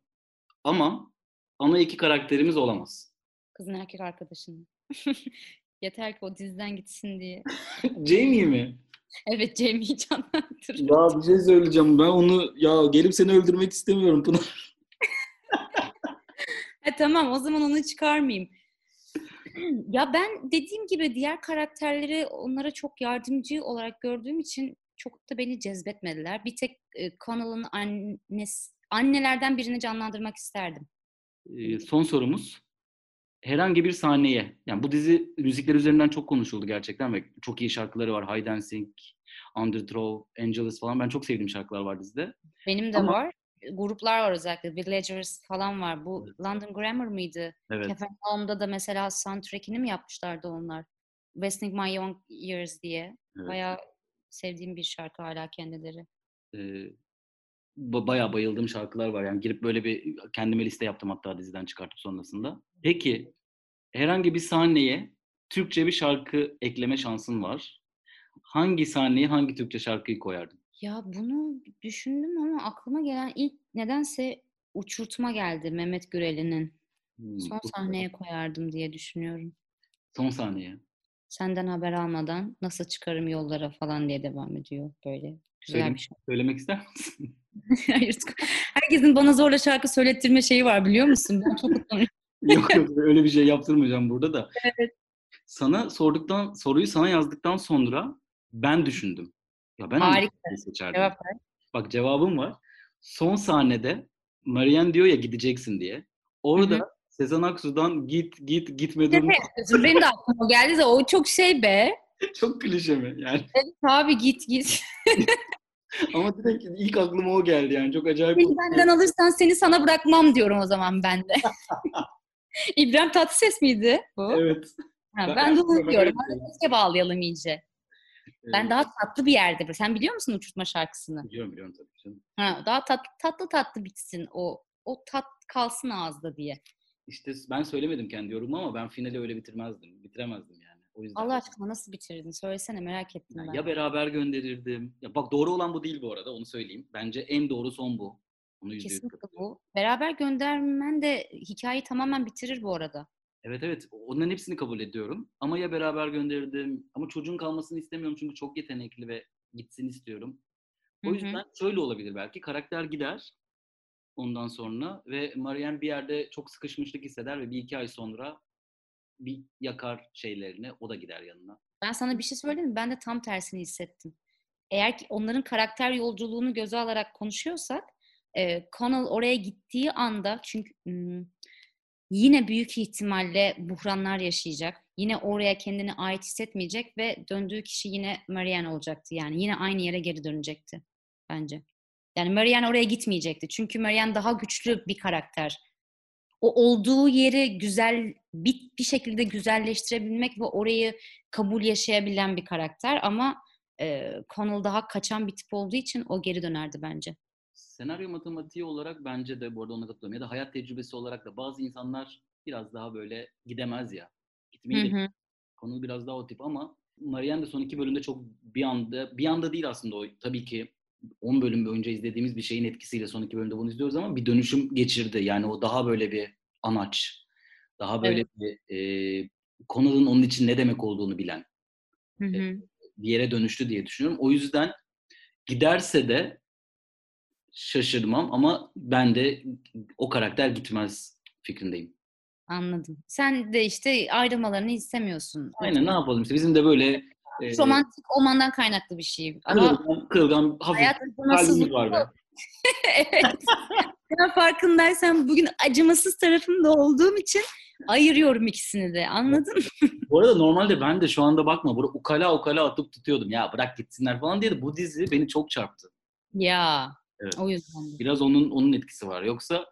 S1: Ama ana iki karakterimiz olamaz.
S2: Kızın erkek arkadaşının. Yeter ki o diziden gitsin diye.
S1: Jamie mi?
S2: Evet Jamie'yi canlandırır.
S1: Ya bir şey söyleyeceğim. Ben onu ya gelip seni öldürmek istemiyorum Pınar.
S2: e, tamam o zaman onu çıkarmayayım. ya ben dediğim gibi diğer karakterleri onlara çok yardımcı olarak gördüğüm için çok da beni cezbetmediler. Bir tek e, Connell'ın annesi, annelerden birini canlandırmak isterdim.
S1: Ee, son sorumuz herhangi bir sahneye, yani bu dizi müzikler üzerinden çok konuşuldu gerçekten ve çok iyi şarkıları var. Hide and Sing, Underthrow, Angelus falan. Ben çok sevdiğim şarkılar var dizide.
S2: Benim de Ama... var. Gruplar var özellikle. Villagers falan var. Bu evet. London Grammar mıydı? Evet. Cafe da mesela soundtrack'ini mi yapmışlardı onlar? Wasting My Young Years diye. Evet. Bayağı sevdiğim bir şarkı hala kendileri.
S1: Ee, bayağı bayıldığım şarkılar var. Yani girip böyle bir kendime liste yaptım hatta diziden çıkartıp sonrasında. Peki herhangi bir sahneye Türkçe bir şarkı ekleme şansın var. Hangi sahneye hangi Türkçe şarkıyı koyardın?
S2: Ya bunu düşündüm ama aklıma gelen ilk nedense uçurtma geldi Mehmet Gürel'inin. Hmm, Son sahneye koyardım diye düşünüyorum.
S1: Son sahneye.
S2: Senden haber almadan nasıl çıkarım yollara falan diye devam ediyor böyle.
S1: Güzel Söyle, bir şey. Söylemek ister misin?
S2: Hayır. Herkesin bana zorla şarkı söylettirme şeyi var biliyor musun? Ben çok utanıyorum.
S1: yok yok öyle bir şey yaptırmayacağım burada da. Evet. Sana sorduktan soruyu sana yazdıktan sonra ben düşündüm. Ya ben Harika. seçerdim. Cevap ver. Bak cevabım var. Son sahnede Marianne diyor ya gideceksin diye. Orada Hı-hı. Sezen Aksu'dan git git gitme durumu.
S2: Evet, benim de aklıma geldi de o çok şey be.
S1: çok klişe mi yani?
S2: Evet abi git git.
S1: Ama direkt ilk aklıma o geldi yani çok acayip.
S2: Beni benden alırsan seni sana bırakmam diyorum o zaman ben de. İbrahim Tatlıses miydi bu?
S1: Evet.
S2: Ha, ben, ben de unutuyorum. Keşke bağlayalım iyice. Ben daha tatlı bir yerde. Sen biliyor musun uçurtma şarkısını?
S1: Biliyorum biliyorum tabii canım.
S2: Ha, daha tatlı tatlı tatlı bitsin o o tat kalsın ağızda diye.
S1: İşte ben söylemedim kendi yorumumu ama ben finali öyle bitirmezdim. Bitiremezdim yani. O yüzden.
S2: Allah aşkına nasıl bitirirdin? Söylesene merak ettim
S1: yani
S2: ben.
S1: Ya beraber gönderirdim. Ya bak doğru olan bu değil bu arada onu söyleyeyim. Bence en doğru son bu.
S2: Onu Kesinlikle bu. Beraber göndermen de hikayeyi tamamen bitirir bu arada.
S1: Evet evet. Onların hepsini kabul ediyorum. Ama ya beraber gönderirdim. Ama çocuğun kalmasını istemiyorum çünkü çok yetenekli ve gitsin istiyorum. O yüzden Hı-hı. şöyle olabilir belki. Karakter gider ondan sonra ve Marianne bir yerde çok sıkışmışlık hisseder ve bir iki ay sonra bir yakar şeylerini. O da gider yanına.
S2: Ben sana bir şey söyleyeyim mi? Ben de tam tersini hissettim. Eğer ki onların karakter yolculuğunu göze alarak konuşuyorsak e, Connell oraya gittiği anda çünkü hmm, yine büyük ihtimalle buhranlar yaşayacak. Yine oraya kendini ait hissetmeyecek ve döndüğü kişi yine Marianne olacaktı. Yani yine aynı yere geri dönecekti bence. Yani Marianne oraya gitmeyecekti. Çünkü Marianne daha güçlü bir karakter. O olduğu yeri güzel bir, bir şekilde güzelleştirebilmek ve orayı kabul yaşayabilen bir karakter ama e, Connell daha kaçan bir tip olduğu için o geri dönerdi bence
S1: senaryo matematiği olarak bence de bu arada ona katılıyorum. Ya da hayat tecrübesi olarak da bazı insanlar biraz daha böyle gidemez ya. Gitmeyi de konu biraz daha o tip ama Marianne de son iki bölümde çok bir anda, bir anda değil aslında o tabii ki 10 bölüm boyunca izlediğimiz bir şeyin etkisiyle son iki bölümde bunu izliyoruz ama bir dönüşüm geçirdi. Yani o daha böyle bir anaç, daha böyle evet. bir e, konunun onun için ne demek olduğunu bilen hı hı. E, bir yere dönüştü diye düşünüyorum. O yüzden giderse de şaşırmam ama ben de o karakter gitmez fikrindeyim.
S2: Anladım. Sen de işte ayrılmalarını istemiyorsun.
S1: Aynen ne yapalım işte bizim de böyle
S2: e, romantik olmandan kaynaklı bir şey.
S1: Ama kırılgan, kırılgan hafif kalbimiz var be.
S2: evet. ben farkındaysan bugün acımasız tarafımda olduğum için ayırıyorum ikisini de. Anladın mı?
S1: Bu arada normalde ben de şu anda bakma burada ukala ukala atıp tutuyordum. Ya bırak gitsinler falan diye de bu dizi beni çok çarptı.
S2: Ya. Evet. O yüzden.
S1: Biraz onun onun etkisi var. Yoksa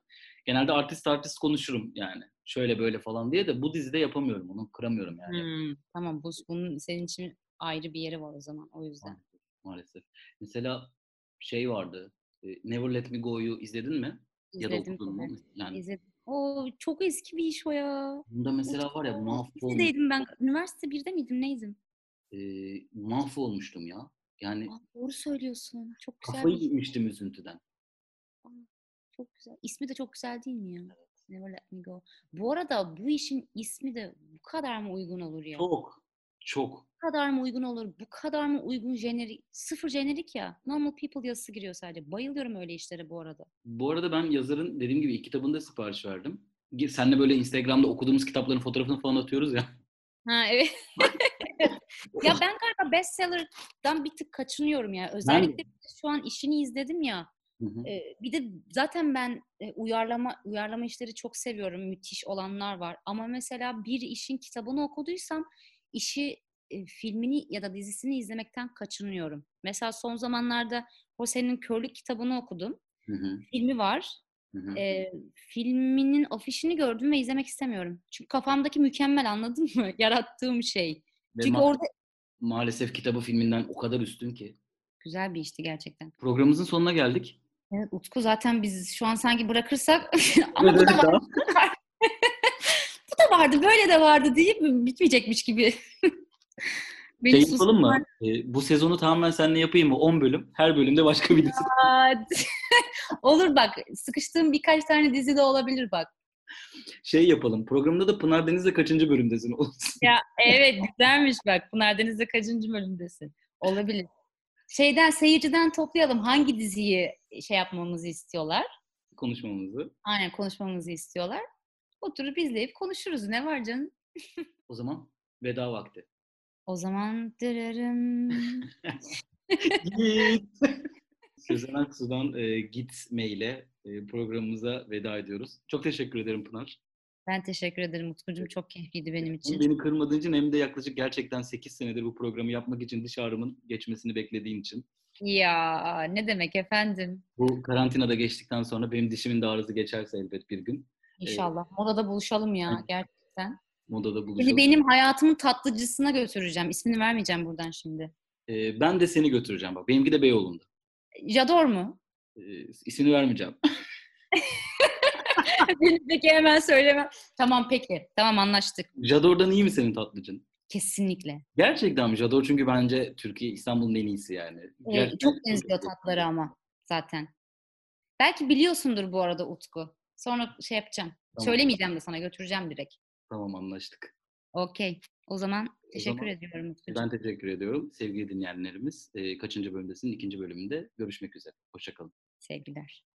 S1: genelde artist artist konuşurum yani. Şöyle böyle falan diye de bu dizide yapamıyorum. Onu kıramıyorum yani.
S2: Hmm, tamam bu bunun senin için ayrı bir yeri var o zaman. O yüzden.
S1: Maalesef. maalesef. Mesela şey vardı. Never Let Me Go'yu izledin mi?
S2: İzledim. Ya da okudun mu? Yani. İzledim. O çok eski bir iş o ya.
S1: Bunda mesela var ya mahvolmuş.
S2: Lisedeydim ben. Üniversite birde miydim neydim?
S1: E, mahvolmuştum ya. Yani
S2: Aa, doğru söylüyorsun. Çok güzel.
S1: Kafayı yemiştim üzüntüden.
S2: Aa, çok güzel. İsmi de çok güzel değil mi ya? Evet. Never Let Me Go. Bu arada bu işin ismi de bu kadar mı uygun olur ya?
S1: Çok. Çok.
S2: Bu kadar mı uygun olur? Bu kadar mı uygun jenerik? Sıfır jenerik ya. Normal People yazısı giriyor sadece. Bayılıyorum öyle işlere bu arada.
S1: Bu arada ben yazarın dediğim gibi ilk kitabında sipariş verdim. Senle böyle Instagram'da okuduğumuz kitapların fotoğrafını falan atıyoruz ya.
S2: Ha evet. ya ben galiba bestseller'dan bir tık kaçınıyorum ya. Özellikle ben... şu an işini izledim ya. Hı hı. E, bir de zaten ben e, uyarlama uyarlama işleri çok seviyorum. Müthiş olanlar var. Ama mesela bir işin kitabını okuduysam işi e, filmini ya da dizisini izlemekten kaçınıyorum. Mesela son zamanlarda Jose'nin Körlük kitabını okudum. Hı hı. Filmi var. E, filminin afişini gördüm ve izlemek istemiyorum. Çünkü kafamdaki mükemmel anladın mı? Yarattığım şey. Ve Çünkü ma- orada
S1: maalesef kitabı filminden o kadar üstün ki.
S2: Güzel bir işti gerçekten.
S1: Programımızın sonuna geldik.
S2: Evet Utku zaten biz şu an sanki bırakırsak ama bu da vardı. Da vardı, böyle de vardı deyip bitmeyecekmiş gibi.
S1: Beni şey yapalım mı? Ee, bu sezonu tamamen seninle yapayım mı? 10 bölüm. Her bölümde başka bir dizi.
S2: Olur bak. Sıkıştığım birkaç tane dizi de olabilir bak.
S1: Şey yapalım. Programda da Pınar Deniz'le kaçıncı bölümdesin?
S2: ya evet güzelmiş bak. Pınar Deniz'le kaçıncı bölümdesin? Olabilir. Şeyden seyirciden toplayalım. Hangi diziyi şey yapmamızı istiyorlar?
S1: Konuşmamızı.
S2: Aynen konuşmamızı istiyorlar. Oturup izleyip konuşuruz. Ne var canım?
S1: o zaman veda vakti.
S2: O zaman dırırım.
S1: Git. Sezen Aksu'dan e, gitmeyle e, programımıza veda ediyoruz. Çok teşekkür ederim Pınar.
S2: Ben teşekkür ederim Utkucuğum. Çok keyifliydi benim için.
S1: Hem beni kırmadığın için hem de yaklaşık gerçekten 8 senedir bu programı yapmak için diş ağrımın geçmesini beklediğin için.
S2: Ya ne demek efendim.
S1: Bu karantinada geçtikten sonra benim dişimin de ağrısı geçerse elbet bir gün.
S2: İnşallah. Ee, Modada buluşalım ya evet. gerçekten.
S1: Modada buluşalım.
S2: Seni benim hayatımın tatlıcısına götüreceğim. İsmini vermeyeceğim buradan şimdi.
S1: Ee, ben de seni götüreceğim bak. Benimki de Beyoğlu'nda.
S2: Jador mu?
S1: Ee, ismini vermeyeceğim.
S2: peki hemen söylemem. Tamam peki. Tamam anlaştık.
S1: Jador'dan iyi mi senin tatlıcın?
S2: Kesinlikle.
S1: Gerçekten mi? Jador çünkü bence Türkiye, İstanbul'un en iyisi yani.
S2: Ee, çok benziyor tatları ama zaten. Belki biliyorsundur bu arada Utku. Sonra şey yapacağım. Tamam. Söylemeyeceğim de sana götüreceğim direkt.
S1: Tamam anlaştık.
S2: Okey. O zaman teşekkür o zaman, ediyorum.
S1: Ben teşekkür ediyorum. Sevgili dinleyenlerimiz, kaçıncı bölümdesin? İkinci bölümünde görüşmek üzere. Hoşçakalın.
S2: Sevgiler.